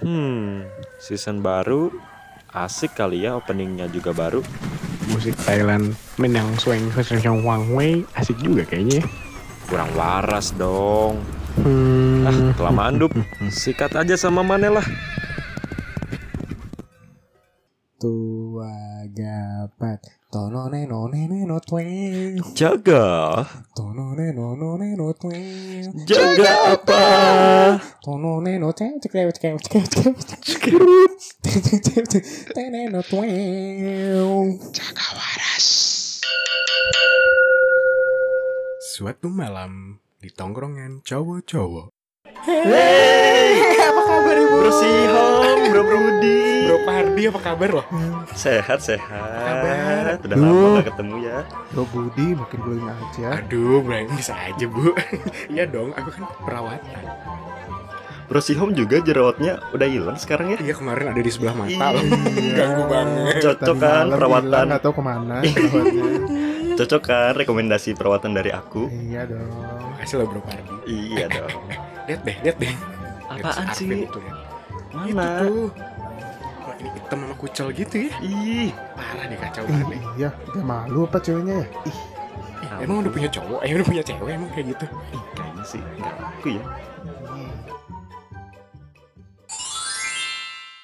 Hmm, season baru asik kali ya openingnya juga baru. Musik Thailand menang swing swing wang wei asik juga kayaknya. ya. Kurang waras dong. Hmm. Ah, kelamaan dup. Sikat aja sama Mane lah. Tua gapat Tono neno neno tweng Jaga. Tono neno neno tweng Jaga apa? Tono neno cek cek cek cek cek cek neno tweng Jaga waras Suatu malam di tongkrongan cowok-cowok Hey, apa kabar ibu? Bro Sihom, Bro Brudi. Bro Pardi apa kabar loh? Sehat, sehat. Kabar? Udah lama gak ketemu ya. Bro Budi makin glowing aja. Aduh, Brian bisa aja bu Iya dong, aku kan perawatan Bro Sihom juga jerawatnya udah hilang sekarang ya. Iya kemarin ada di sebelah mata Iya. loh Ganggu banget Cocok kan perawatan. tahu ke mana. Cocok kan rekomendasi perawatan dari aku? iya dong. Makasih loh Bro Pardi Iya dong. Lihat deh, lihat deh Apaan Lihat si sih? Itu, lihat. Itu Mana? tuh ini hitam sama kucel gitu ya Ih, Parah deh kacau banget deh iya, udah malu apa ceweknya ya? Ih, Ih, Emang udah punya cowok? Eh udah punya cewek emang kayak gitu ih, kayaknya sih enggak aku ya.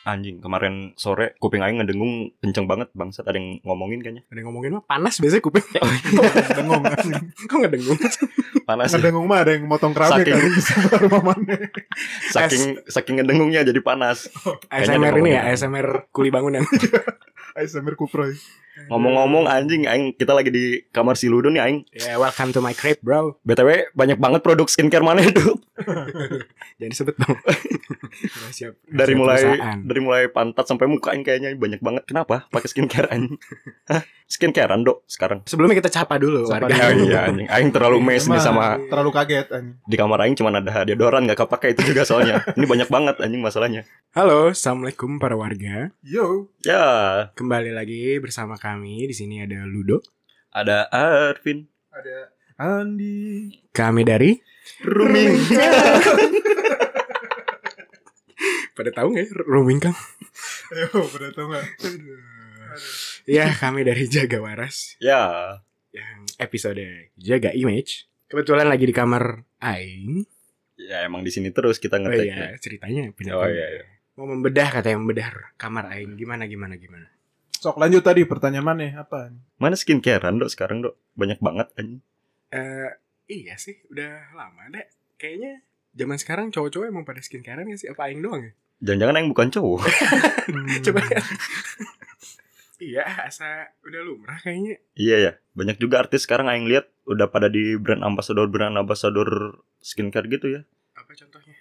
Anjing, kemarin sore kuping aing ngedengung kenceng banget bangsat ada yang ngomongin kayaknya. Ada yang ngomongin mah panas biasanya kuping dengung. Kok nggak dengung? Panas. Ngedengung mah ada yang motong keramik Saking- kali mana. saking saking ngedengungnya jadi panas. Kayaknya ASMR ini ya. ASMR kuli bangunan ASMR Kuproy. Ngomong-ngomong anjing aing kita lagi di kamar si Ludo nih aing. Ya welcome to my crib bro BTW banyak banget produk skincare mana itu. Jangan disebut dong Dari mulai perusahaan. dari mulai pantat sampai muka aing kayaknya banyak banget. Kenapa? Pakai skincare anjing. Hah? Skincarean, Dok, sekarang. Sebelumnya kita capa dulu warga. Ya iya anjing. Aing terlalu mes nih sama terlalu kaget anjing. di kamar aing cuma ada deodoran gak kepake itu juga soalnya. Ini banyak banget anjing masalahnya. Halo, assalamualaikum para warga. Yo, Ya, Kembali lagi bersama kami di sini ada Ludo. ada Arvin. ada Andi. Kami dari Rooming. pada tahu nggak ya rooming kang? Ayo, pada tahu nggak? Ya kami dari Jaga Waras ya, yang episode Jaga Image. Kebetulan lagi di kamar Aing. ya emang di sini terus kita Oh ngetek. iya ceritanya pindah Oh iya, iya. Mau membedah katanya membedah kamar Aing gimana gimana gimana. Sok lanjut tadi pertanyaan mana? Apa? Mana skincarean, Dok, sekarang, Dok? Banyak banget anjing. Eh iya sih udah lama deh. Kayaknya zaman sekarang cowok-cowok emang pada skincarean gak sih? Apa Aing doang ya? Jangan-jangan yang bukan cowok. Hmm. Coba lihat. Iya asa udah lumrah kayaknya. iya ya, banyak juga artis sekarang aing lihat udah pada di brand ambassador brand ambassador skincare gitu ya. Apa contohnya?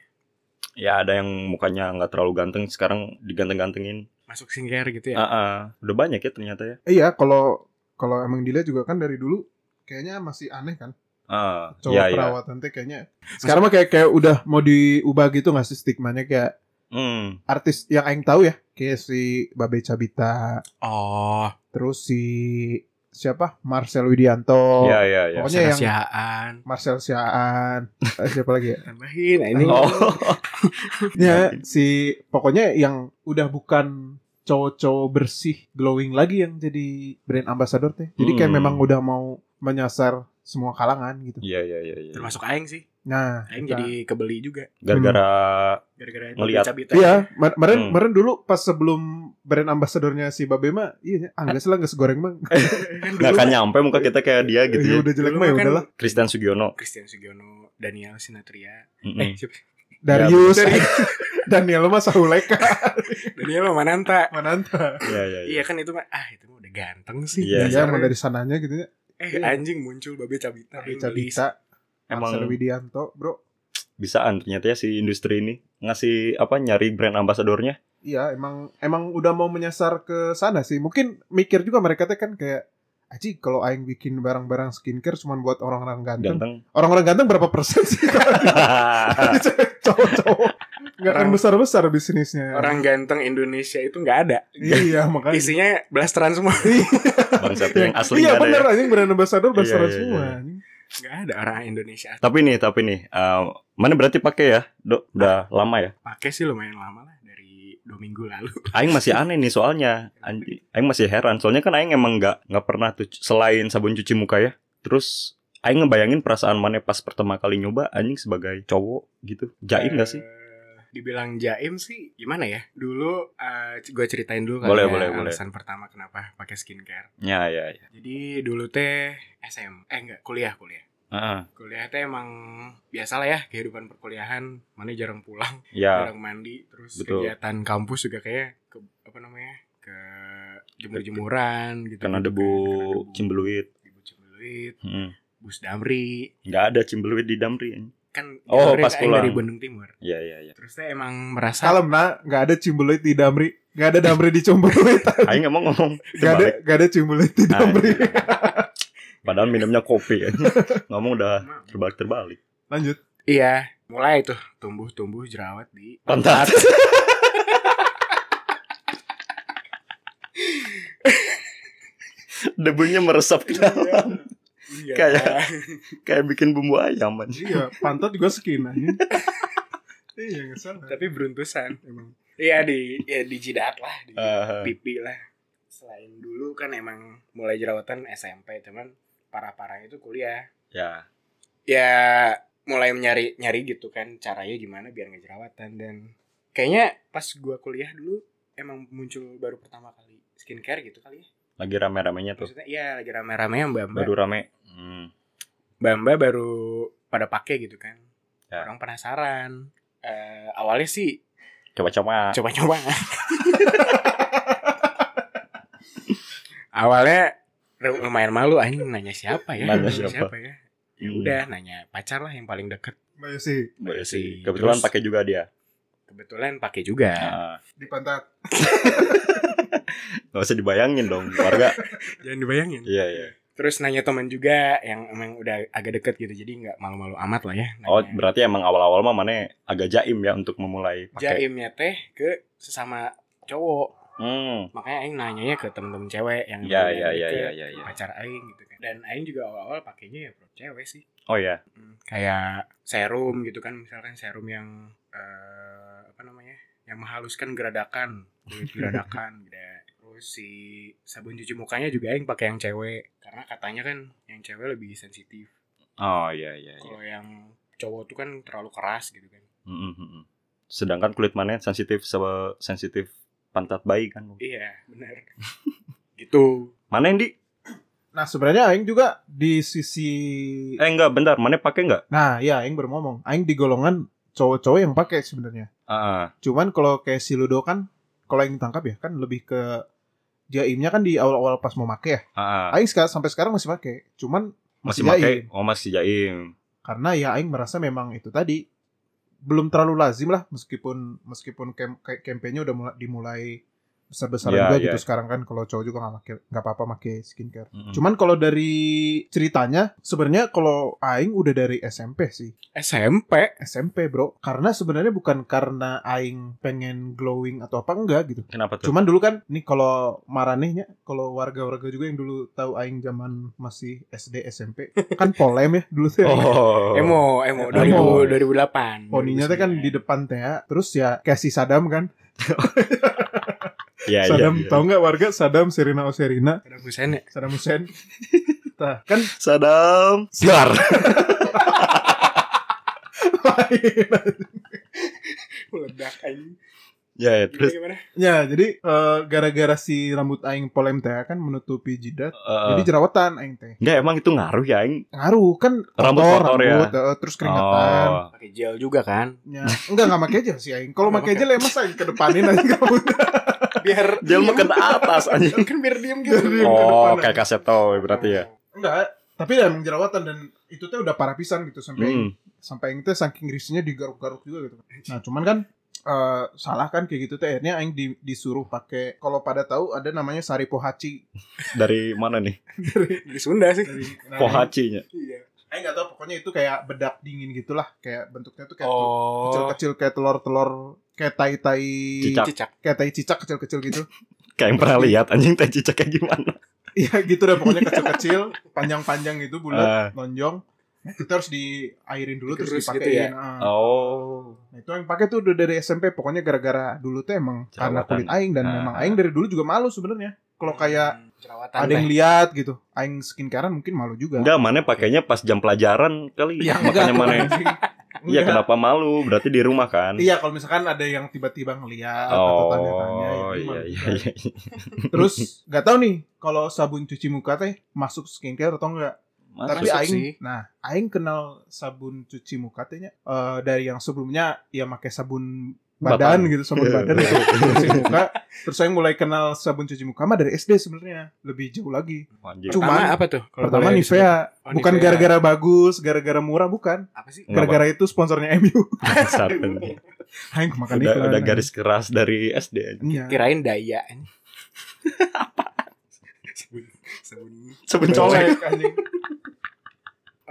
Ya ada yang mukanya nggak terlalu ganteng sekarang diganteng-gantengin. Masuk skincare gitu ya? ah. udah banyak ya ternyata ya. Iya, kalau kalau emang dilihat juga kan dari dulu kayaknya masih aneh kan. Ah, Cowok iya iya. perawatan teh kayaknya. Sekarang mah kayak kayak udah mau diubah gitu nggak sih stigmanya kayak Hmm. artis yang aing tahu ya, kayak si Babe Cabita, Oh, terus si siapa? Marcel Widianto. Iya iya iya. Pokoknya yang rahasiaan. Marcel Siaan. Eh, siapa lagi ya? Tambahin, ini Oh. Ya, si pokoknya yang udah bukan cowok-cowok bersih glowing lagi yang jadi brand ambassador teh. Jadi kayak Hmm. memang udah mau menyasar semua kalangan gitu. Iya iya iya iya. termasuk Aing sih. Nah, Aing kita- jadi kebeli juga Gara-gara gara-gara Ngeliat. cabita. Iya, meren Hmm. dulu pas sebelum brand ambassadornya si Babe mah, iya, ah nggak salah nggak segoreng bang. kan nggak dulu akan nyampe muka kita kayak dia gitu ya ya. udah jelek mah ya kan- udahlah. Christian Sugiono. Christian Sugiono, Daniel Sinatria. Mm-mm. Eh, siapa? Darius, Dari Daniel mah Sahuleka, Daniel sama Mananta. Mananta. Iya iya iya. Iya kan itu mah ah itu mah udah ganteng sih. Iya, Iya, emang dari sananya gitu ya. Eh anjing muncul Babe Cabita. Babe. Cabita, Emang Marcel Widianto, bro. bisaan ternyata ya si industri ini ngasih apa nyari brand ambasadornya. Iya, emang emang udah mau menyasar ke sana sih. Mungkin mikir juga mereka teh kan kayak Aji kalau aing bikin barang-barang skincare cuma buat orang-orang ganteng. Ganteng. Orang-orang ganteng berapa persen sih? Cowok-cowok nggak akan Orang- besar-besar bisnisnya. Orang ganteng Indonesia itu nggak ada. Iya, makanya. Isinya blasteran semua. Bangsat yang asli Iya bener ya. anjing brand ambassador Iya, besar iya, semua. iya. Nggak ada orang Indonesia Tapi nih, tapi nih, eh, mana berarti pakai ya? Dok, udah lama ya? pakai sih lumayan lama lah dari dua minggu lalu Aing masih aneh nih soalnya. Aing masih heran. Soalnya kan Aing emang nggak nggak pernah tuh selain sabun cuci muka ya. Terus Aing ngebayangin perasaan mana pas pertama kali nyoba anjing sebagai cowok gitu. Jaim gak sih? Eh, dibilang jaim sih gimana ya dulu gue ceritain dulu Boleh, ya, boleh, boleh. alasan pertama kenapa pakai skincare Ya, ya, ya. jadi dulu teh SM eh enggak kuliah kuliah Ah, kuliah teh emang biasa lah ya kehidupan perkuliahan mana jarang pulang ya. jarang mandi terus Betul. kegiatan kampus juga kayak ke apa namanya ke jemur-jemuran gitu Karena gitu debu kan. Debu cimbeluit. debu cimbeluit Hmm. bus damri Nggak ada cimbeluit di Damri. Kan Oh, pas pulang. dari Bandung Timur Iya, iya, iya. terus teh emang merasa Kalem nah, nggak ada cimbeluit di Damri, nggak ada Damri di Cimbeluit, Aing emang ngomong nggak ada terbalik. nggak ada cimbeluit di Damri. iya. Padahal minumnya kopi. anjing. ngomong udah terbalik-terbalik. Lanjut. iya mulai tuh tumbuh-tumbuh jerawat di Pantat. Debunya meresap ke dalam. Iya. Kayak- Kayak bikin bumbu ayam anjing. Iya, pantat juga skin aja. iya, nggak salah. tapi beruntusan emang iya di ya di jidat lah di Ah, pipi lah selain dulu kan emang mulai jerawatan SMP cuman parah-parah itu kuliah ya. ya mulai nyari nyari gitu kan caranya gimana biar nggak jerawatan dan kayaknya pas gua kuliah dulu emang muncul baru pertama kali skincare gitu kali ya Lagi rame-ramenya tuh. maksudnya iya lagi rame-rame yang mbak mbak Baru rame. Hmm. mbak mbak baru pada pakai gitu kan Ya. orang penasaran Eh, awalnya sih Coba-coba. coba-coba awalnya lumayan malu anjing nanya siapa ya Nanya siapa. ya ya Hmm. udah nanya pacar lah yang paling deket Mbak Yosi, Mbak Yosi. Sih. Kebetulan pakai juga dia. kebetulan pakai juga Nah, di pantat. Gak usah dibayangin dong warga. jangan dibayangin iya iya. terus nanya teman juga yang emang udah agak deket gitu jadi nggak malu-malu amat lah ya Oh nanya. berarti emang awal-awal mah mana agak jaim ya untuk memulai pakai. jaimnya teh ke sesama cowok Hmm. makanya aing nanyanya ke temen-temen cewek yang Ya ya ya ya ya ya. pacar aing gitu kan dan aing juga awal-awal pakainya ya pro cewek sih Oh ya. Hmm, kayak serum gitu kan misalkan serum yang eh, apa namanya yang menghaluskan geradakan kulit geradakan gitu terus si sabun cuci mukanya juga yang pakai yang cewek karena katanya kan yang cewek lebih sensitif Oh iya iya iya. kalau yang cowok tuh kan terlalu keras gitu kan Mm, mm, mm. Sedangkan kulit mana sensitif sama sensitif pantat bayi kan. iya benar gitu Mana yang di? Nah, sebenarnya aing juga di sisi Eh enggak, bentar. Mana pakai enggak? Nah, iya aing baru ngomong. Aing di golongan cowok-cowok yang pakai sebenarnya. Ah, Cuman kalau kayak si Ludo kan kalau yang tangkap ya kan lebih ke jaimnya kan di awal-awal pas mau make ya. ah. Aing sekarang sampai sekarang masih pakai. Cuman masih masih, pakai. jaim. Oh masih jaim. Karena ya aing merasa memang itu tadi belum terlalu lazim lah meskipun meskipun kayak kampanye udah mulai dimulai besar-besaran Iya, juga iya. gitu sekarang kan kalau cowok juga nggak pakai nggak apa-apa pakai skincare. Mm-mm. Cuman kalau dari ceritanya sebenarnya kalau aing udah dari SMP sih. SMP SMP, Bro. Karena sebenarnya bukan karena aing pengen glowing atau apa enggak gitu. Kenapa tuh? Cuman dulu kan nih kalau maranehnya kalau warga-warga juga yang dulu tahu aing zaman masih SD SMP kan polem ya dulu tuh. Oh. emo emo Emo. 2000 2008 Poninya tuh kan di depan Tea, terus ya si Sadam kan. Iya iya. Sadam iya. tahu nggak warga Sadam Serina Oserina, ada Husain ya Sadam Hussein. Nah, kan Sadam. Siar. meledak aja ya, ya, gimana terus gimana ya, jadi eh, gara-gara si rambut aing polem teh kan menutupi jidat, eh, jadi jerawatan aing teh. enggak emang itu ngaruh ya aing. Ngaruh kan Rambut kotor, kotor ya? rambut, eh, terus keringatan. Oh. pakai gel juga kan Ya, enggak enggak pakai gel sih aing. Kalau Nggak pakai gel ya mas aing kedepanin aja kamu. biar Gel ke atas anjing. kan biar diem gitu Biar Oh, depan. kayak kaseto berarti ya. Enggak, tapi ya emang jerawatan dan itu tuh udah parah pisan gitu sampai Hmm. sampai teh saking risihnya digaruk-garuk juga gitu. Nah, cuman kan eh, salah kan kayak gitu teh akhirnya aing di- disuruh pakai kalau pada tahu ada namanya sari pohaci Dari mana nih? di Sunda sih dari nah, Pohacinya. iya aing nggak tahu pokoknya itu kayak bedak dingin gitulah kayak bentuknya tuh kayak oh kecil-kecil kayak telur-telur kayak tai-tai Cicak. cicak kayak tai cicak kecil-kecil gitu. Kayak yang pernah lihat anjing teh cicak kayak gimana. Iya gitu dah pokoknya kecil-kecil, panjang-panjang gitu bulat, Ah. lonjong. Itu harus diairin dulu terus gitu dipakein. ya? Ah. Oh. Nah, itu yang pakai tuh udah dari SMP pokoknya gara-gara dulu tuh emang karena Jerawatan. kulit aing dan Ah. memang aing dari dulu juga malu sebenarnya. Kalau kayak Hmm, jerawatan ada yang lihat gitu, aing skincarean mungkin malu juga. Enggak, mana pakainya pas jam pelajaran kali. Ya, Makanya mana. Iya, kenapa malu? Berarti di rumah kan? Iya, kalau misalkan ada yang tiba-tiba ngeliat atau tanya-tanya ya, Oh, itu iya malu iya iya. Terus nggak tahu nih kalau sabun cuci muka teh masuk skincare atau enggak. Tapi Masuk aing sih. nah, aing kenal sabun cuci muka tehnya eh, dari yang sebelumnya ya pakai sabun badan Batang. gitu, sabun badan gitu, cuci muka. Terus aing mulai kenal sabun cuci muka mah dari SD sebenarnya, lebih jauh lagi. Cuma- Pertama apa tuh? Kalau Pertama Nivea? Oh, bukan Nivea. gara-gara bagus, gara-gara murah bukan. apa sih? Gara-gara itu sponsornya MU. Aing makan udah, iklan. udah garis keras dari SD. Iya. Kirain daya. sabun sabun Sabun Colek anjing.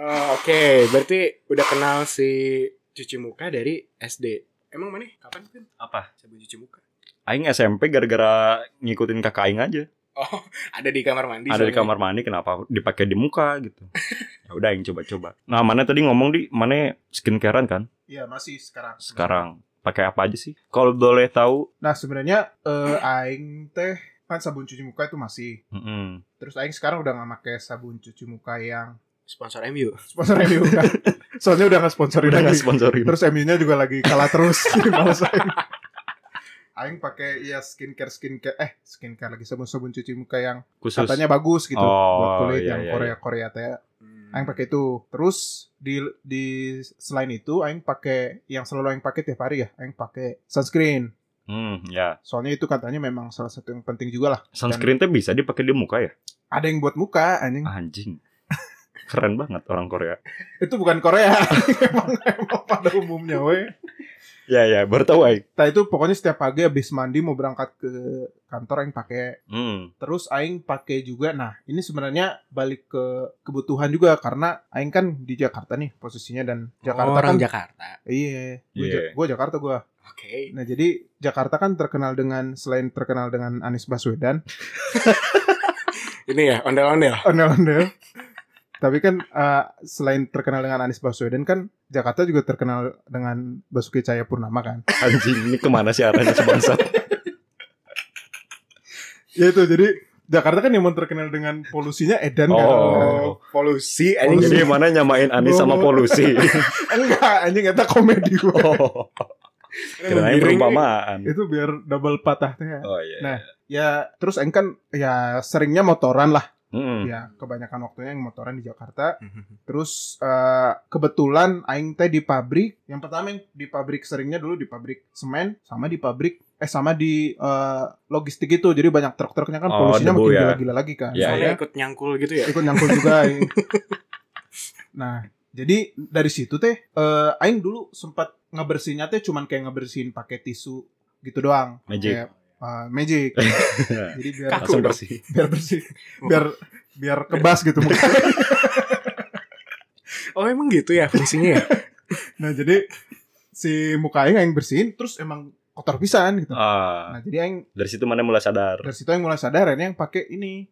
Oh, Oke, berarti udah kenal si cuci muka dari SD. Emang mana? Kapan kan? Apa? Sabun cuci muka. Aing SMP gara-gara ngikutin kakak aing aja. Oh, ada di kamar mandi. Ada di soalnya. kamar mandi kenapa dipakai di muka gitu. Ya udah aing coba-coba. Nah, mana tadi ngomong di mana skincarean kan? Iya, masih sekarang. Sekarang pakai apa aja sih? Kalau boleh tahu, Nah, sebenarnya eh, aing teh kan sabun cuci muka itu masih. mm-mm. Terus aing sekarang udah nggak pakai sabun cuci muka yang Sponsor MU. sponsor MU kan. Soalnya udah nggak sponsorin udah nggak lagi. sponsorin. Terus MU-nya juga lagi kalah terus. Males aing. Aing pakai ya skincare skincare eh skincare lagi sabun-sabun cuci muka yang Khusus. katanya bagus gitu Oh, buat kulit iya, yang iya, Korea Korea teh. Hmm. Aing pakai itu. Terus di di selain itu aing pakai yang selalu aing pakai tiap hari ya. Aing pakai sunscreen. Hmm, ya. Soalnya itu katanya memang salah satu yang penting juga lah. Sunscreen teh bisa dipakai di muka ya? Ada yang buat muka anjing. Anjing. Keren banget orang Korea. Itu bukan Korea. emang emang pada umumnya we. Ya ya, baru tahu aing. Nah itu pokoknya setiap pagi habis mandi mau berangkat ke kantor aing pakai. Hmm. Terus aing pakai juga. Nah, ini sebenarnya balik ke kebutuhan juga karena aing kan di Jakarta nih posisinya dan Jakarta Oh, orang kan Jakarta. Iya, gue Iya. gua Jakarta gua. Oke. Nah, jadi Jakarta kan terkenal dengan selain terkenal dengan Anies Baswedan, Ini ya, ondel-ondel. ondel-ondel. Tapi kan eh, selain terkenal dengan Anies Baswedan kan Jakarta juga terkenal dengan Basuki Cahayapurnama kan. Anjing, ini ke mana sih arahnya sebangsa? Ya itu jadi Jakarta kan yang terkenal dengan polusinya edan kan. Oh. polusi Polusi. Jadi mana nyamain Anis sama polusi? Enggak, anjing eta komedi gua. oh, kirain perumpamaan. Itu biar double patah teh. Oh iya. Nah, Ya, terus aing kan ya seringnya motoran lah. Mm-mm. Ya, kebanyakan waktunya yang motoran di Jakarta. Terus eh, kebetulan aing teh di pabrik. Yang pertama yang di pabrik seringnya dulu di pabrik semen sama di pabrik eh sama di eh, logistik itu. Jadi banyak truk-truknya kan Oh, polusinya debu makin ya. gila-gila lagi kan. Ya, Soalnya ya. ikut nyangkul gitu ya. Ikut nyangkul juga aing. nah, jadi dari situ teh eh, aing dulu sempat ngebersihinnya teh cuman kayak ngebersihin pakai tisu gitu doang. Magic. Kayak, eh, magic. Jadi biar Langsung bersih. biar bersih, biar biar kebas gitu muka. Oh, emang gitu ya fungsinya ya? Nah, jadi si muka aing aing bersihin terus emang kotor pisan gitu. Ah, Nah, jadi aing dari situ mana mulai sadar. dari situ aing mulai sadar ini yang pakai ini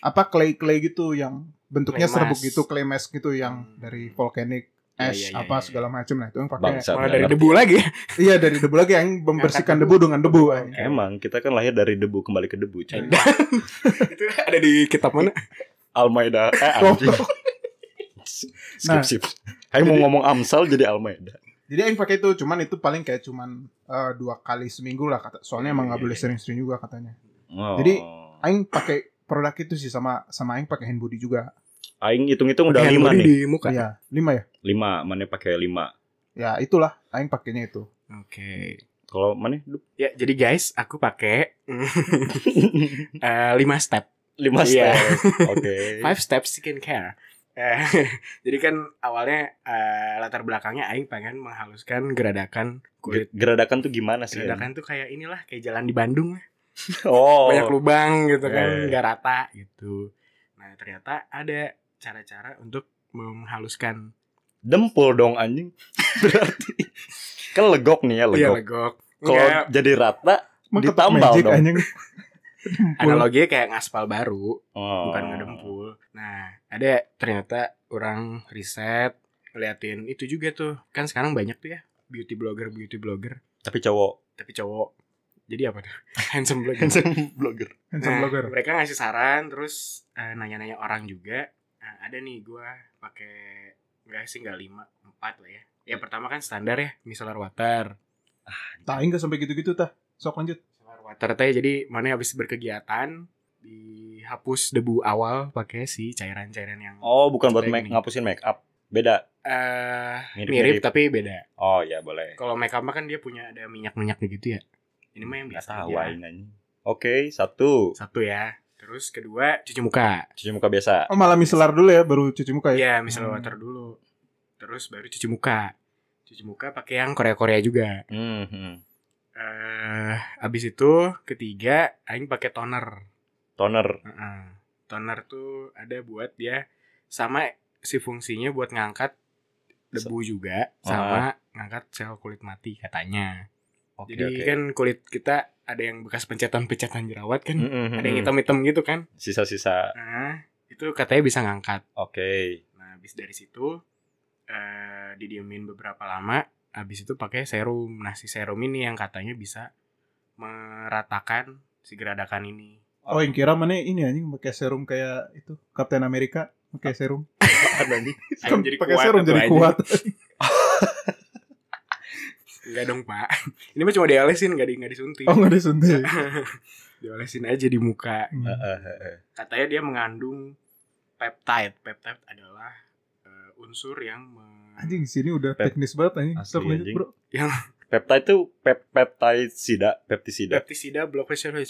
apa clay-clay gitu yang bentuknya Clay serbuk mask. gitu, clay mask gitu yang Hmm. dari volcanic Ya, ash ya, ya, apa ya. segala macam nah itu yang pakai. Bangsa. Malah dari debu lagi. Iya, dari debu lagi yang membersihkan debu dengan debu. aing. Emang kita kan lahir dari debu kembali ke debu, cuy. itu ada di kitab mana? Almaida eh Oh. anjing. skip Nah. skip. Hai mau ngomong Amsal jadi Almaida. Jadi aing pakai itu, cuman itu paling kayak cuman eh, dua kali seminggu lah kata. Soalnya emang nggak boleh sering-sering juga katanya. Oh. Jadi, Aing pakai produk itu sih sama sama aing pakai hand body juga. Aing hitung-hitung udah lima nih. di muka. Iya, lima ya. Lima, mana pakai lima. Ya itulah aing pakainya itu. Oke. Kalau mana? Ya, jadi guys, aku pakai eh, lima step. Lima Iya. step. Oke. Five steps skincare. Eh, jadi kan awalnya eh, latar belakangnya Aing pengen menghaluskan geradakan kulit. Geradakan tuh gimana sih? Geradakan tuh kayak inilah kayak jalan di Bandung Oh. banyak lubang gitu kan Eh. nggak rata gitu. Nah ternyata ada cara-cara untuk menghaluskan Dempul dong anjing. Berarti kan legok nih ya Iya legok. legok. Kalau jadi rata Emang ditambal magic, dong. anjing. analoginya kayak ngaspal baru Oh. bukan ngedempul nah ada ternyata orang riset ngeliatin itu juga tuh kan sekarang banyak tuh ya beauty blogger beauty blogger Tapi cowok. tapi cowok jadi apa tuh handsome blogger Handsome blogger. Handsome Nah, blogger. mereka ngasih saran terus eh, nanya-nanya orang juga nah, ada nih gua pakai enggak sih enggak lima empat lah ya ya pertama kan standar ya micellar water Tak enggak sampai gitu-gitu tah. Sok lanjut. micellar water teh jadi mana habis berkegiatan dihapus debu awal pakai si cairan-cairan yang Oh, bukan buat make, ngapusin make up. Beda. eh Mirip-mirip. mirip, tapi beda Oh, ya boleh. kalau make up mah kan dia punya ada minyak-minyaknya gitu ya ini mah yang Nggak biasa tahu aja. Oke, satu. satu ya terus kedua cuci muka Cuci muka biasa. Oh malah micellar dulu ya baru cuci muka ya. Iya, micellar Hmm. water dulu. Terus baru cuci muka. Cuci muka pakai yang Korea-Korea juga. Hmm. Eh, abis itu ketiga aing pakai toner. Toner. Heeh. Toner tuh ada buat dia sama si fungsinya buat ngangkat debu juga sama ngangkat sel kulit mati katanya. Oke, Jadi oke. kan kulit kita ada yang bekas pencetan-pencetan jerawat kan. Hmm, hmm, Ada yang hmm. hitam-hitam gitu kan. Sisa-sisa. Nah, itu katanya bisa ngangkat. Oke. Nah, habis dari situ eh didiemin beberapa lama, habis itu pakai serum. Nah, si serum ini yang katanya bisa meratakan si geradakan ini. Oh yang kira mana ini anjing pakai serum kayak itu Captain America pakai serum. Ayo Kan jadi pakai kuat serum jadi kuat. Enggak dong, Pak. Ini mah cuma diolesin, enggak di enggak disuntik. Oh nggak disuntik. diolesin aja di muka. Hmm. Katanya dia mengandung peptide. Peptide adalah eh, unsur yang me- Anjing sini udah teknis banget anjing. Asli, anjing. bro. Peptide itu pep peptisida, peptisida. pestisida block pressure nah,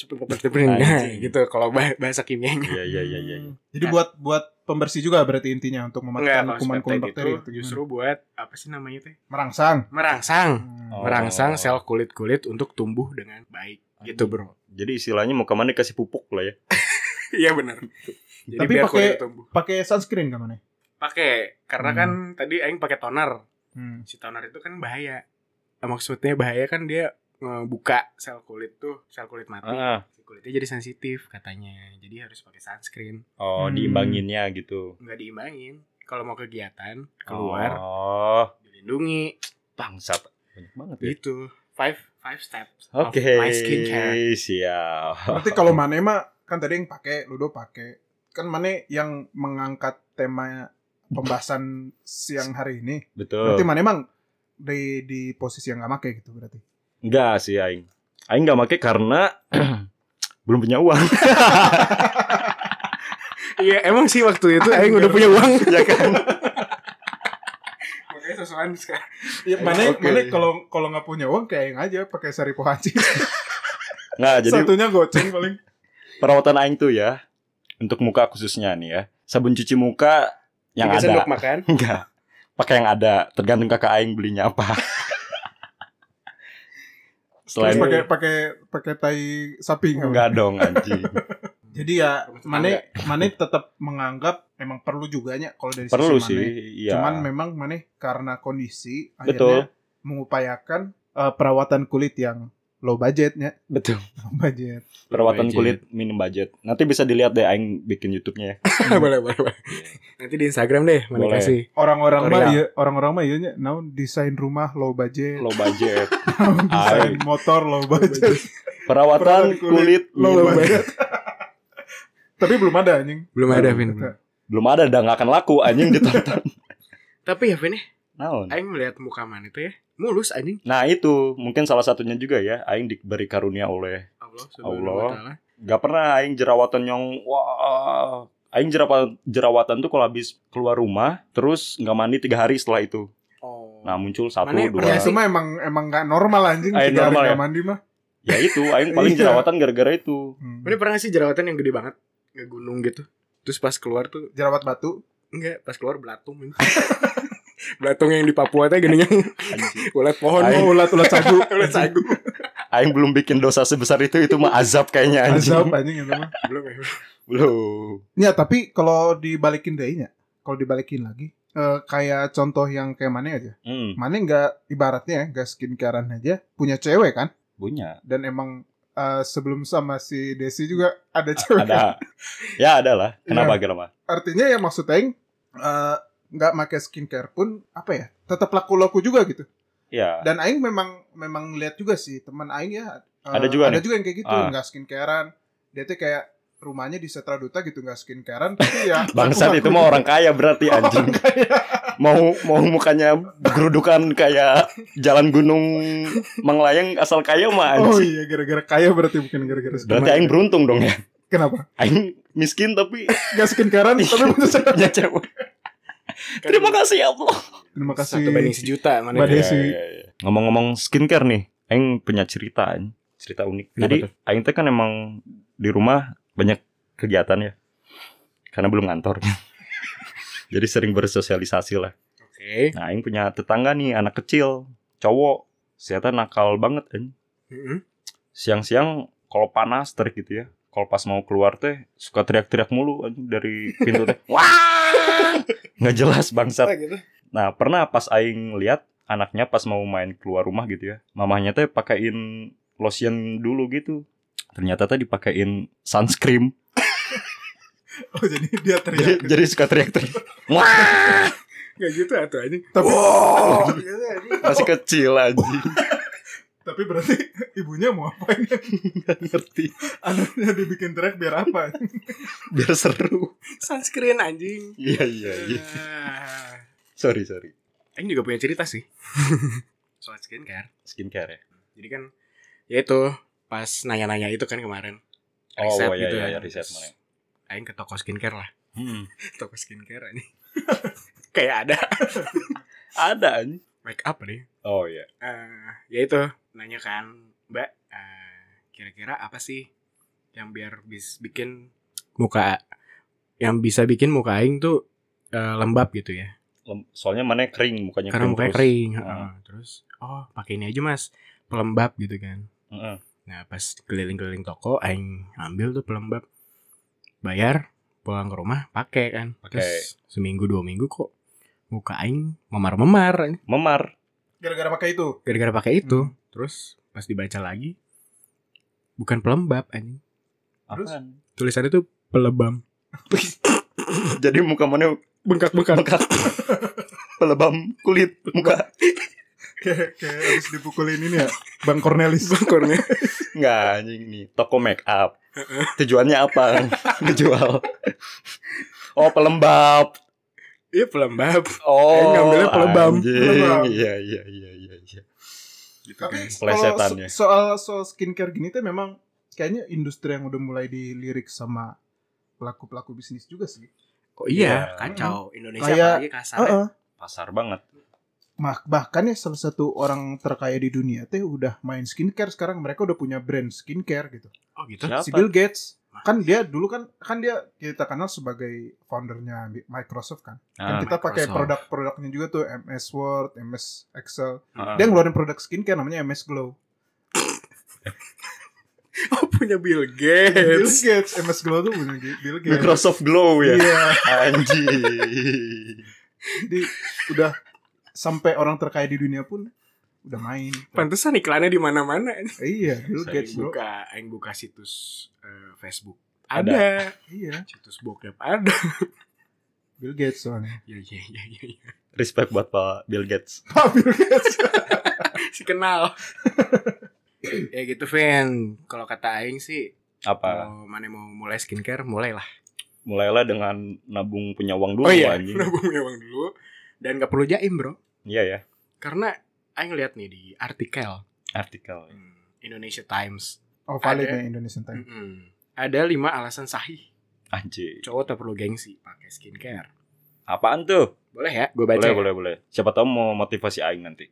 gitu kalau bah- bahasa kimianya. Iya, iya, iya, iya. Hmm. Jadi buat buat pembersih juga berarti intinya untuk mematikan kuman-kuman bakteri itu gimana? justru buat apa sih namanya teh? merangsang. Merangsang. Hmm. Oh. merangsang sel kulit-kulit untuk tumbuh dengan baik gitu bro Jadi istilahnya mau ke mana dikasih pupuk lah ya. iya benar jadi Tapi biar pakai- Pakai sunscreen kan mana? pakai karena Hmm. kan tadi aing pakai toner Hmm. si toner itu kan bahaya Nah, maksudnya bahaya kan dia ngebuka sel kulit tuh sel kulit mati si kulitnya jadi sensitif katanya jadi harus pakai sunscreen oh, Hmm. diimbanginnya gitu. nggak diimbangin kalau mau kegiatan keluar Oh, dilindungi bangsat. Banyak banget ya. gitu five five steps of Oke, my skincare siap. Berarti kalau Mane mah kan tadi yang pakai, Ludo pakai. Kan Mane yang mengangkat tema pembahasan siang hari ini. Betul. Berarti Mane emang di di posisi yang gak make gitu berarti. Enggak sih aing. Aing enggak make karena belum punya uang. iya emang sih waktu itu aing udah punya uang ya kan? makanya sesuatu sekarang Ya, Mane Oke. Mane kalau kalau nggak punya uang kayak yang aja pakai sari pohaci. Nggak, jadi Satunya goceng paling. perawatan aing tuh ya untuk muka khususnya nih ya. Sabun cuci muka yang Tiga ada. sendok makan Enggak. Pakai yang ada, tergantung kakak aing belinya apa. Selain pakai pakai pakai tai sapi nggak? enggak dong anjing. Jadi ya Mane Mane tetap menganggap emang perlu juga nya kalau dari Perlu sisi sih, iya. Cuman memang Mane karena kondisi Betul. akhirnya mengupayakan eh, perawatan kulit yang low budgetnya, Betul. low budget. Perawatan budget. kulit minim budget. Nanti bisa dilihat deh aing bikin YouTube-nya ya. boleh boleh boleh nanti di Instagram deh mana Boleh. kasih Orang-orang mah iya, orang-orang mah iya nya naon desain rumah low budget, Low budget. desain motor low budget, Perawatan kulit low minim budget. budget. Tapi belum ada anjing. belum ada Vin Belum ada, udah nggak akan laku anjing ditonton. tapi ya Vin ya Naon? aing melihat muka mana itu ya mulus anjing Nah itu mungkin salah satunya juga ya Aing diberi karunia oleh Allah subhanahu Allah. wa taala Gak pernah Aing jerawatan yang Wah Aing jerawatan, jerawatan tuh kalau habis keluar rumah Terus nggak mandi tiga hari setelah itu oh Nah muncul satu Mana dua pernah Ya mah emang emang nggak normal anjing. Ah, Tiga hari normal nggak ya? mandi mah. Ya itu Aing paling Iya. jerawatan gara-gara itu Hmm. Mana pernah sih jerawatan yang gede banget nggak gunung gitu terus pas keluar tuh Jerawat batu. enggak pas keluar belatung. belatung yang di Papua teh gini ulat pohon Aing- mau ulat ulat sagu. ulat sagu Aing belum bikin dosa sebesar itu Itu mah azab kayaknya anjing Azab anjing itu mah. belum ya Belum Ya tapi kalau dibalikin deh nya, kalau dibalikin lagi, eh, kayak contoh yang kayak mana aja. hmm, Mana nggak ibaratnya ya, nggak skincarean aja, punya cewek kan, Punya dan emang eh, sebelum sama si Desi juga ada cewek. Ada. Ya ada lah. Kenapa Iya. kenapa? Artinya ya maksud Aing eh, nggak pakai skincare pun apa ya tetap laku-laku juga gitu. Ya. Dan Aing memang memang lihat juga sih teman Aing ya. eh, Ada juga ada nih? juga yang kayak gitu Ah. nggak skincarean. Dia tuh kayak rumahnya di Setra Duta gitu nggak skincarean tapi ya Bangsat itu mah gitu. orang kaya berarti anjing. Kaya. Mau mau mukanya gerudukan kayak jalan gunung Manglayang asal kaya mah Oh anjing. iya gara-gara kaya berarti bukan gara-gara Berarti aing beruntung dong ya. Kenapa? Aing miskin tapi Gak skincarean tapi punya cewek. Cewek. Terima kasih ya Allah. Terima kasih. Satu banding sejuta mana? Desi. Iya, iya, iya. Ngomong-ngomong skincare nih, Aing punya cerita, cerita unik. Kenapa Jadi tuh? Aing teh kan emang di rumah banyak kegiatan ya, karena belum ngantor. Jadi sering bersosialisasi lah. Oke. Nah, Aing punya tetangga nih, anak kecil, cowok, ternyata nakal banget kan. Siang-siang kalau panas terik gitu ya. Kalau pas mau keluar teh suka teriak-teriak mulu dari pintu teh. Wah! Nggak jelas bangsat. Ah, gitu. Nah, pernah pas aing lihat anaknya pas mau main keluar rumah gitu ya. Mamahnya teh pakein lotion dulu gitu. Ternyata teh dipakein sunscreen. Oh jadi dia Jadi, teriak. jadi suka teriak-teriak. Wah! Gak gitu atau aja. Tapi Wow! Oh. Masih kecil anjing. Tapi berarti ibunya mau apain? Nggak ngerti. Anaknya dibikin teriak biar apa? Biar seru. Sunscreen anjing. Iya, iya, iya. Sorry, sorry. Aing juga punya cerita sih. Soal skincare. Skincare ya. Jadi kan ya itu pas nanya-nanya itu kan kemarin. Oh, Riset iya, gitu iya, kan. iya, riset mana. Aing ke toko skincare lah. Hmm. Toko skincare ini. Kayak ada Ada anjing. Make up nih. Oh iya. Eh, ya itu nanya kan Mbak eh, kira-kira apa sih yang biar bis bikin muka yang bisa bikin muka aing tuh eh, lembab gitu ya Lem- Soalnya mana kering mukanya karena mukanya terus. kering Ah. heeh. terus oh pakai ini aja mas pelembab gitu kan Heeh. nah pas keliling-keliling toko aing ambil tuh pelembab bayar pulang ke rumah pakai kan terus seminggu dua minggu kok muka aing memar-memar Memar. Gara-gara pakai itu. gara-gara pakai itu Hmm. terus pas dibaca lagi bukan pelembab anjing Terus? Apaan? tulisannya tuh pelebam Jadi muka mana bengkak-bengkak bengkak. Pelebam kulit muka. Kayak kayak habis dipukulin ini ya. Bang Cornelis. bengkornya Enggak anjing nih, toko make up. Tujuannya apa? Ngejual. Oh, pelembab. Iya pelembab Oh, Eh, ngambilnya. Pelebam. Iya, iya, iya, iya, iya. gitu Tapi kalau Plesetannya. so- soal soal skincare gini tuh memang kayaknya industri yang udah mulai dilirik sama pelaku-pelaku bisnis juga sih. oh iya Iya. kacau Indonesia Kayak- apalagi kasar Heeh. Pasar banget. Mah- bahkan ya salah satu orang terkaya di dunia teh udah main skincare sekarang mereka udah punya brand skincare gitu. oh gitu Siapa? Si Bill Gates kan dia dulu kan kan dia kita kenal sebagai foundernya Microsoft kan. Ah, Kan kita pakai produk-produknya juga tuh MS Word, MS Excel. ah. Dia ngeluarin produk skincare namanya MS Glow. oh punya Bill Bill Gates Gates, MS Glow tuh punya Bill Gates. Microsoft Glow ya. Iya. Anjing. Jadi udah sampai orang terkaya di dunia pun udah main. pantesan iklannya di mana-mana Eh, iya, Bill Saya Gates Aing bro. buka aing buka situs eh, Facebook Ada. ada. Iya, situs bokep ada Bill Gates soalnya. iya iya iya iya iya. Respect buat Pak Bill Gates. Pak Bill Gates. si kenal ya gitu Vin kalau kata aing sih Apa? kalau mana mau mulai skincare mulailah Mulailah dengan nabung punya uang dulu oh iya anjing. nabung uang dulu dan gak perlu jaim bro Iya ya. karena aing lihat nih di artikel Artikel. hmm, Indonesia Times Oh, valid Ada. nih Indonesian Time. Mm-mm. ada lima alasan sahih Anjing. cowok tak perlu gengsi pakai skincare Apaan tuh? boleh ya gue baca boleh, ya? boleh, boleh. Siapa tahu mau motivasi aing nanti.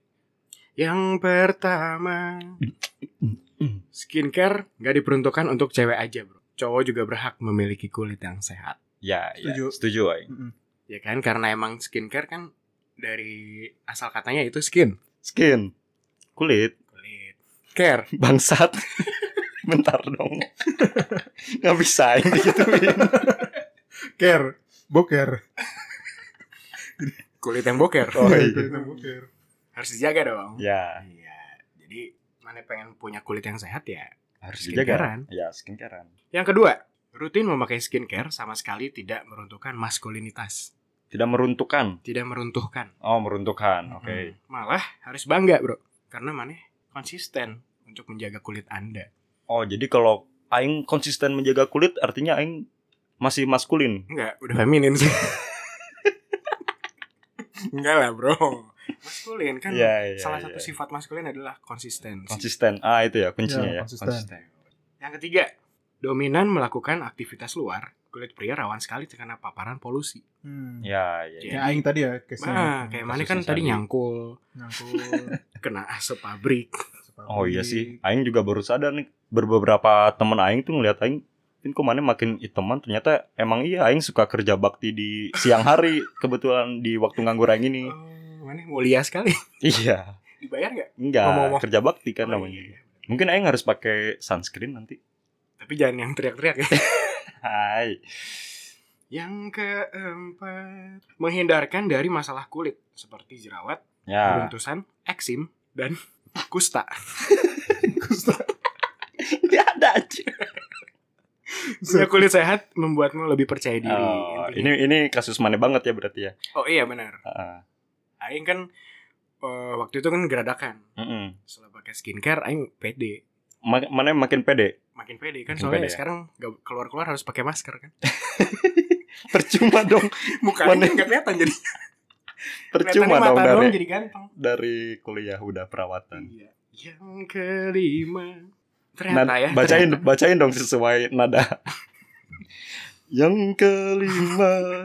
yang pertama skincare nggak diperuntukkan untuk cewek aja bro cowok juga berhak memiliki kulit yang sehat Ya, Setuju. ya. Setuju aing. Mm-mm. ya kan karena emang skincare kan dari asal katanya itu skin Skin. Kulit. kulit care Bangsat. Bentar dong. Nggak bisa aing digituin. Care, boker. kulit yang boker Oh, iya. Kita boker. harus dijaga dong ya. iya jadi mana pengen punya kulit yang sehat ya Harus dijaga. Skincarean. Ya, skincarean. Yang kedua, rutin memakai skincare sama sekali tidak meruntuhkan maskulinitas, Tidak meruntuhkan. tidak meruntuhkan. Oh, meruntuhkan. Oke. Mm-mm. Malah harus bangga, Bro. Karena mana konsisten untuk menjaga kulit Anda. Oh, jadi kalau aing konsisten menjaga kulit artinya aing masih maskulin. Enggak, udah feminin sih. Enggak lah, Bro. Maskulin kan Iya, iya, salah iya. satu sifat maskulin adalah konsistensi. Konsisten. Ah, itu ya kuncinya Ya, ya. konsisten. Yang ketiga, dominan melakukan aktivitas luar. Kulit pria rawan sekali terkena paparan polusi. Hmm. Ya, ya. ya. Kayak aing tadi ya case-nya. Nah, kayak mana kan tadi nyangkul, Nyangkul. kena asap pabrik. Oh iya sih, aing juga baru sadar nih. Beberapa temen aing tuh ngeliat aing ini kok mana makin hitaman ternyata emang iya aing suka kerja bakti di siang hari kebetulan di waktu nganggur aing ini. Oh, mana mulia sekali. Iya, Dibayar nggak? enggak kerja bakti kan Oh, namanya. iya. Mungkin aing harus pakai sunscreen nanti. Tapi jangan yang teriak-teriak ya. Hai. Yang keempat, menghindarkan dari masalah kulit seperti jerawat, Ya. beruntusan, eksim, dan kusta. Ya ada aja. Punya kulit sehat membuatmu lebih percaya diri. Oh, Intinya. ini ini kasus mana banget ya berarti ya. Oh iya benar. Heeh. Aing kan eh, waktu itu kan geradakan. Heeh. Setelah pakai skincare, Aing pede. Ma- mana makin pede. Makin pede kan Makin soalnya pede ya? sekarang nggak keluar-keluar harus pakai masker kan. Percuma dong. Muka Mana- Aing nggak kelihatan jadi. Percuma dong dari doang jadi ganteng. dari kuliah udah perawatan. Iya. Yang kelima. Nad- Ternyata ya. bacain ternyata. bacain dong sesuai nada. Yang kelima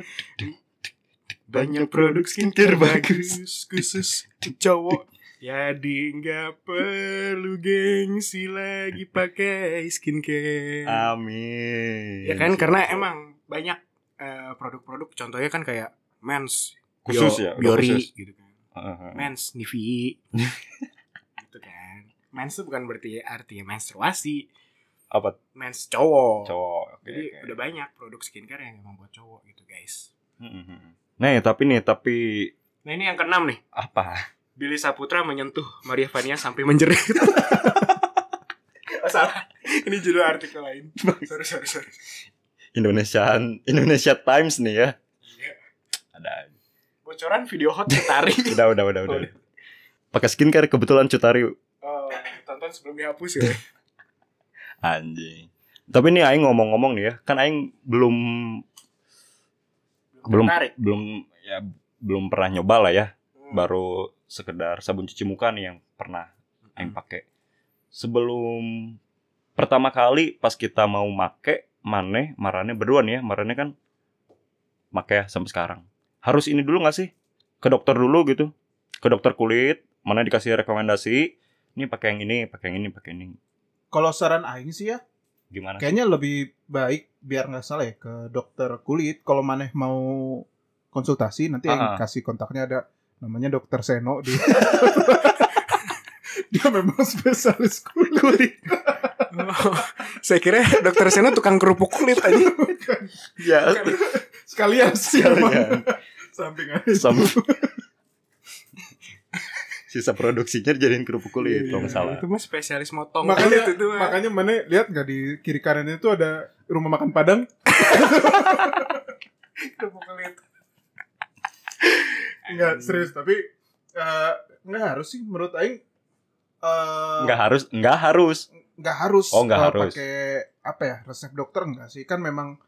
banyak produk skincare bagus khusus cowok. Jadi nggak perlu gengsi lagi pakai skincare. Amin. ya kan karena emang banyak eh, produk-produk contohnya kan kayak mens Khusus Bio- ya, Biori khusus. gitu kan. Heeh. Mens Nivi. gitu kan. Mens itu bukan berarti artinya menstruasi, apa mens cowok. cowok. Oke, Jadi oke. udah banyak produk skincare yang emang buat cowok gitu guys. Mhm. Nah, ya, tapi nih tapi Nah ini yang keenam nih. apa? Billy Saputra menyentuh Maria Vania sampai menjerit. oh, salah. Ini judul artikel lain. Sorry, sorry, sorry. Indonesian Indonesia Times nih ya. Iya. Ada. Bocoran video hot Cutari. Udah, udah, udah, udah. Oh, Pakai skincare kebetulan Cutari Oh, tonton sebelum dihapus ya. anjing. Tapi nih aing ngomong-ngomong nih ya, kan aing belum belum Tertarik. belum ya belum pernah nyoba lah ya. Hmm. Baru sekedar sabun cuci muka nih yang pernah aing pakai. Sebelum pertama kali pas kita mau make maneh marane berdua nih ya, marane kan make ya sampai sekarang. Harus ini dulu gak sih? Ke dokter dulu gitu. Ke dokter kulit, mana dikasih rekomendasi, ini pakai yang ini, pakai yang ini, pakai ini. Kalau saran aing sih ya, Gimana? kayaknya lebih baik biar nggak salah ya ke dokter kulit. Kalau maneh mau konsultasi nanti aing Ah. kasih kontaknya ada namanya dokter Seno dia. dia memang spesialis kulit. Oh, saya kira dokter Sena tukang kerupuk kulit aja. Ya, Sekalian sih emang. sekalian. Samping aja. Sama. Sisa produksinya dijadiin kerupuk kulit Iya, kalau nggak salah. Itu mah spesialis motong makanya kulit itu mah. makanya mana lihat nggak di kiri kanan itu ada rumah makan Padang kerupuk kulit. Nggak serius tapi eh, nggak harus sih menurut Aing eh, Nggak harus, nggak harus. nggak harus Oh, nggak eh, harus. pakai apa ya resep dokter nggak sih kan memang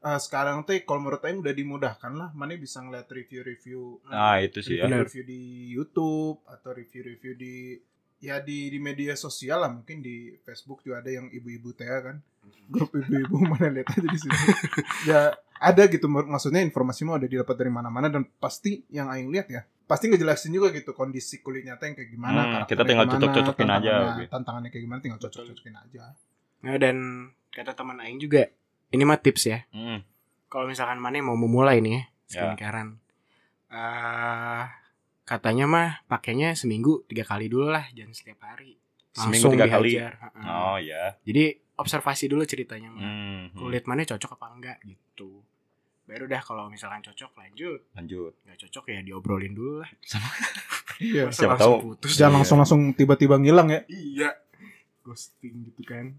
eh, sekarang tuh kalau menurut Aing udah dimudahkan lah mana bisa ngeliat review-review Nah itu sih ya. Benar. review di YouTube atau review-review di ya di di media sosial lah mungkin di Facebook juga ada yang ibu-ibu teh kan grup ibu-ibu mana lihat aja di situ ya ada gitu mak- maksudnya informasi mau udah didapat dari mana-mana dan pasti yang aing lihat ya pasti ngejelasin juga gitu kondisi kulit nyata yang kayak gimana Hmm, kita tinggal gimana, cocok-cocokin aja, tantangannya- gitu. tantangannya kayak gimana tinggal cocok-cocokin aja Nah, dan kata teman aing juga, ini mah tips ya. Hmm. Kalau misalkan mana mau memulai nih ya, Ya. skincarean. Katanya mah pakainya seminggu tiga kali dulu lah, jangan setiap hari. Seminggu Langsung tiga kali. dihajar. Heeh. Oh ya. Jadi observasi dulu ceritanya mah. Hmm. hmm. Kulit mana cocok apa enggak gitu. Baru dah kalau misalkan cocok lanjut, Lanjut. nggak cocok ya diobrolin dulu lah. iya Masa Siapa langsung tahu. putus. jangan Iya. langsung langsung tiba-tiba ngilang ya Iya. ghosting gitu kan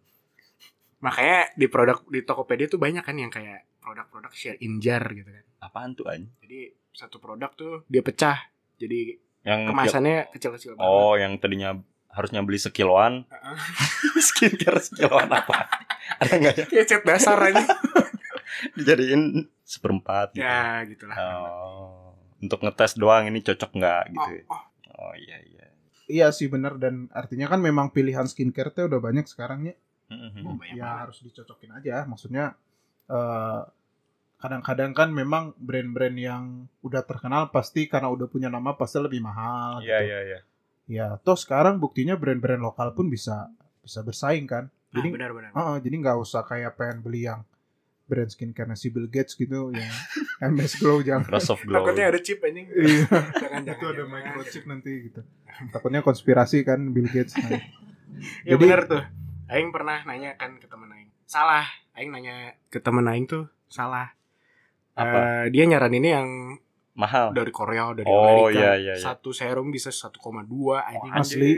makanya di produk di Tokopedia tuh banyak kan yang kayak produk-produk share in jar gitu kan Apaan tuh anjing? jadi satu produk tuh dia pecah jadi Yang kemasannya kecil-kecil banget Oh, yang tadinya harusnya beli sekiloan, Heeh. skincare sekiloan apa? Ada nggak ya? kayak cat dasar aja Dijadiin seperempat gitu. ya gitulah Oh, untuk ngetes doang ini cocok nggak gitu. oh, ya? oh. Oh iya iya. Iya sih bener dan artinya kan memang pilihan skincare teh udah banyak sekarang ya. Oh, ya banget. harus dicocokin aja. Maksudnya eh, kadang-kadang kan memang brand-brand yang udah terkenal pasti karena udah punya nama pasti lebih mahal. Iya gitu. iya iya. Ya, toh sekarang buktinya brand-brand lokal pun bisa bisa bersaing kan. Ah, Jadi benar-benar Heeh, jadi nggak usah kayak pengen beli yang brand skincare si Bill Gates gitu yang MS Glow jangan. Microsoft Glow. takutnya ada chip anjing Iya, jangan itu jangan ada jangan. microchip nanti gitu. Takutnya konspirasi kan Bill Gates. Nah, ya Jadi- bener tuh Aing pernah nanya kan ke temen Aing salah Aing nanya ke temen Aing tuh salah Apa? Eh, dia nyaraninnya yang Mahal. dari Korea dari Oh, Amerika iya, iya, iya. satu serum bisa 1,2 anjing Asli.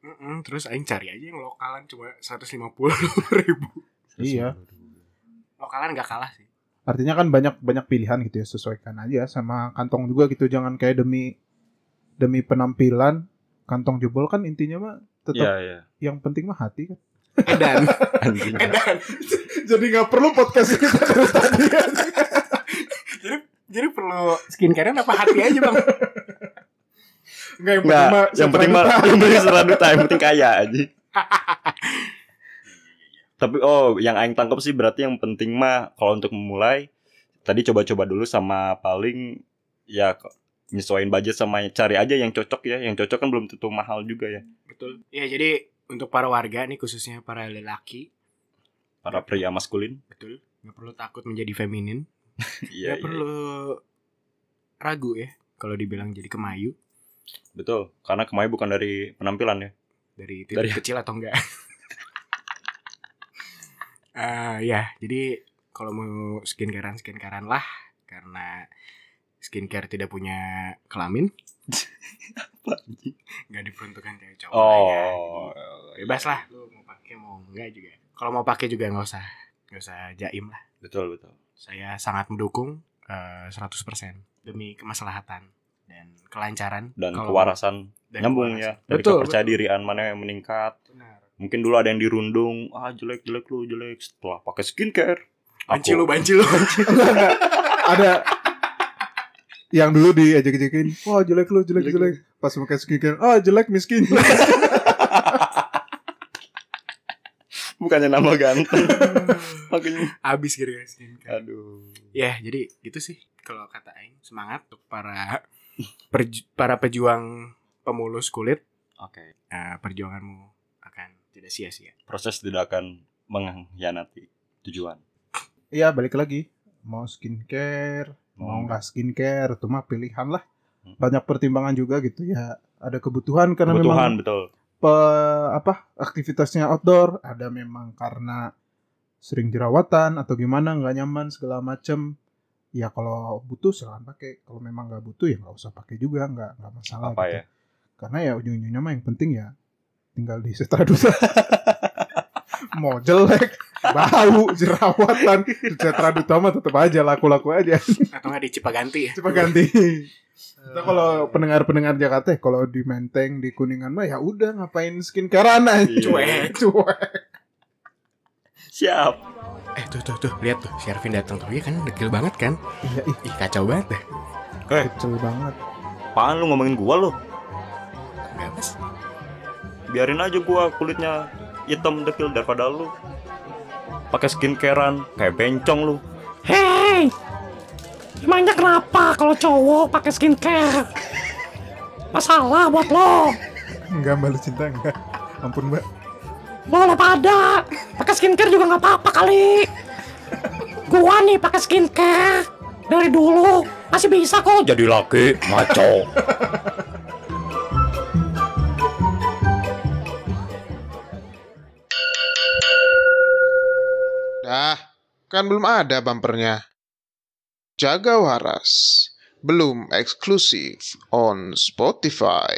Mm-mm, terus Aing cari aja yang lokalan cuma 150 ribu Iya. lokalan nggak kalah sih Artinya kan banyak banyak pilihan gitu ya, sesuaikan aja sama kantong juga gitu. Jangan kayak demi demi penampilan kantong jebol kan intinya mah tetap Iya iya. yang penting mah hati kan. Edan Anjing. edan Jadi nggak perlu podcast kita dari tadi. jadi jadi perlu skincare apa hati aja bang Enggak yang penting mah yang penting mah yang penting seraduta, yang penting kaya aja. Tapi oh, yang aing tangkap sih berarti yang penting mah kalau untuk memulai tadi coba-coba dulu sama paling ya nyesuaiin budget sama cari aja yang cocok ya. Yang cocok kan belum tentu mahal juga ya. betul ya jadi untuk para warga nih khususnya para lelaki. Para pria maskulin. betul. Nggak perlu takut menjadi feminin. Iya, nggak perlu ragu ya kalau dibilang jadi kemayu. Betul, karena kemarin bukan dari penampilan ya. dari titik Dari- kecil atau enggak? Eh ya jadi kalau mau skincarean skincarean lah. Karena skincare tidak punya kelamin nggak diperuntukkan cewek cowok ya. Oh, Jadi bebas lah lu mau pakai mau enggak juga kalau mau pakai juga nggak usah nggak usah jaim lah betul betul. saya sangat mendukung eh, 100% demi kemaslahatan dan kelancaran Dan kalau- kewarasan dan nyambung kewarasan. ya. Dari Betul, kepercayaan betul. dirian mana yang meningkat. Benar. Mungkin dulu ada yang dirundung, ah jelek jelek lu jelek setelah pakai skincare. Banci aku- lu, banci lu. Enggak. Ada yang dulu diajak-ajakin, wah jelek lu, jelek Jelek jelek. Pas pakai skincare, ah jelek miskin. Bukannya nama ganteng. Makanya. Habis gara-gara skincare. Aduh. Ya, jadi gitu sih kalau kata aing semangat untuk para perju- para pejuang pemulus kulit, Oke. eh, perjuanganmu akan tidak sia-sia. Proses tidak akan mengkhianati tujuan. Iya, balik lagi. Mau skincare, mau nggak skincare, itu mah pilihan lah. Hmm. Banyak pertimbangan juga gitu ya. Ada kebutuhan karena Kebutuhan memang betul. pe- apa aktivitasnya outdoor, ada memang karena sering jerawatan atau gimana nggak nyaman segala macem. Ya kalau butuh silahkan pakai. Kalau memang nggak butuh ya nggak usah pakai juga, nggak nggak masalah. Apa gitu. ya? Karena ya ujung-ujungnya mah yang penting ya tinggal di setradusa. Mau jelek, bau, jerawatan, setraduta mah tetap aja laku-laku aja. Atau nggak di Cipaganti ya? Coba ganti. Kita kalau pendengar-pendengar Jakarta kalau di Menteng di Kuningan mah ya udah ngapain skincarean aja. Iya. Cuek. Cuek. Siap. Eh tuh tuh tuh, lihat tuh, si Arvin datang tuh. Iya kan, dekil banget kan? Iya, ih, Ih, kacau banget dah. Eh, kecil banget. apaan lu ngomongin gua lu? Enggak, Mas. Biarin aja gua kulitnya hitam dekil daripada lu. Pakai skincarean kayak bencong lu. Hei, emangnya kenapa kalau cowok pakai skincare? Masalah buat lo. Enggak mbak lu cinta enggak. Ampun mbak. Mau lo pada pakai skincare juga nggak apa-apa kali. Gua nih pakai skincare dari dulu masih bisa kok. Jadi laki maco. Dah, kan belum ada bumpernya. Jaga waras, belum eksklusif on Spotify.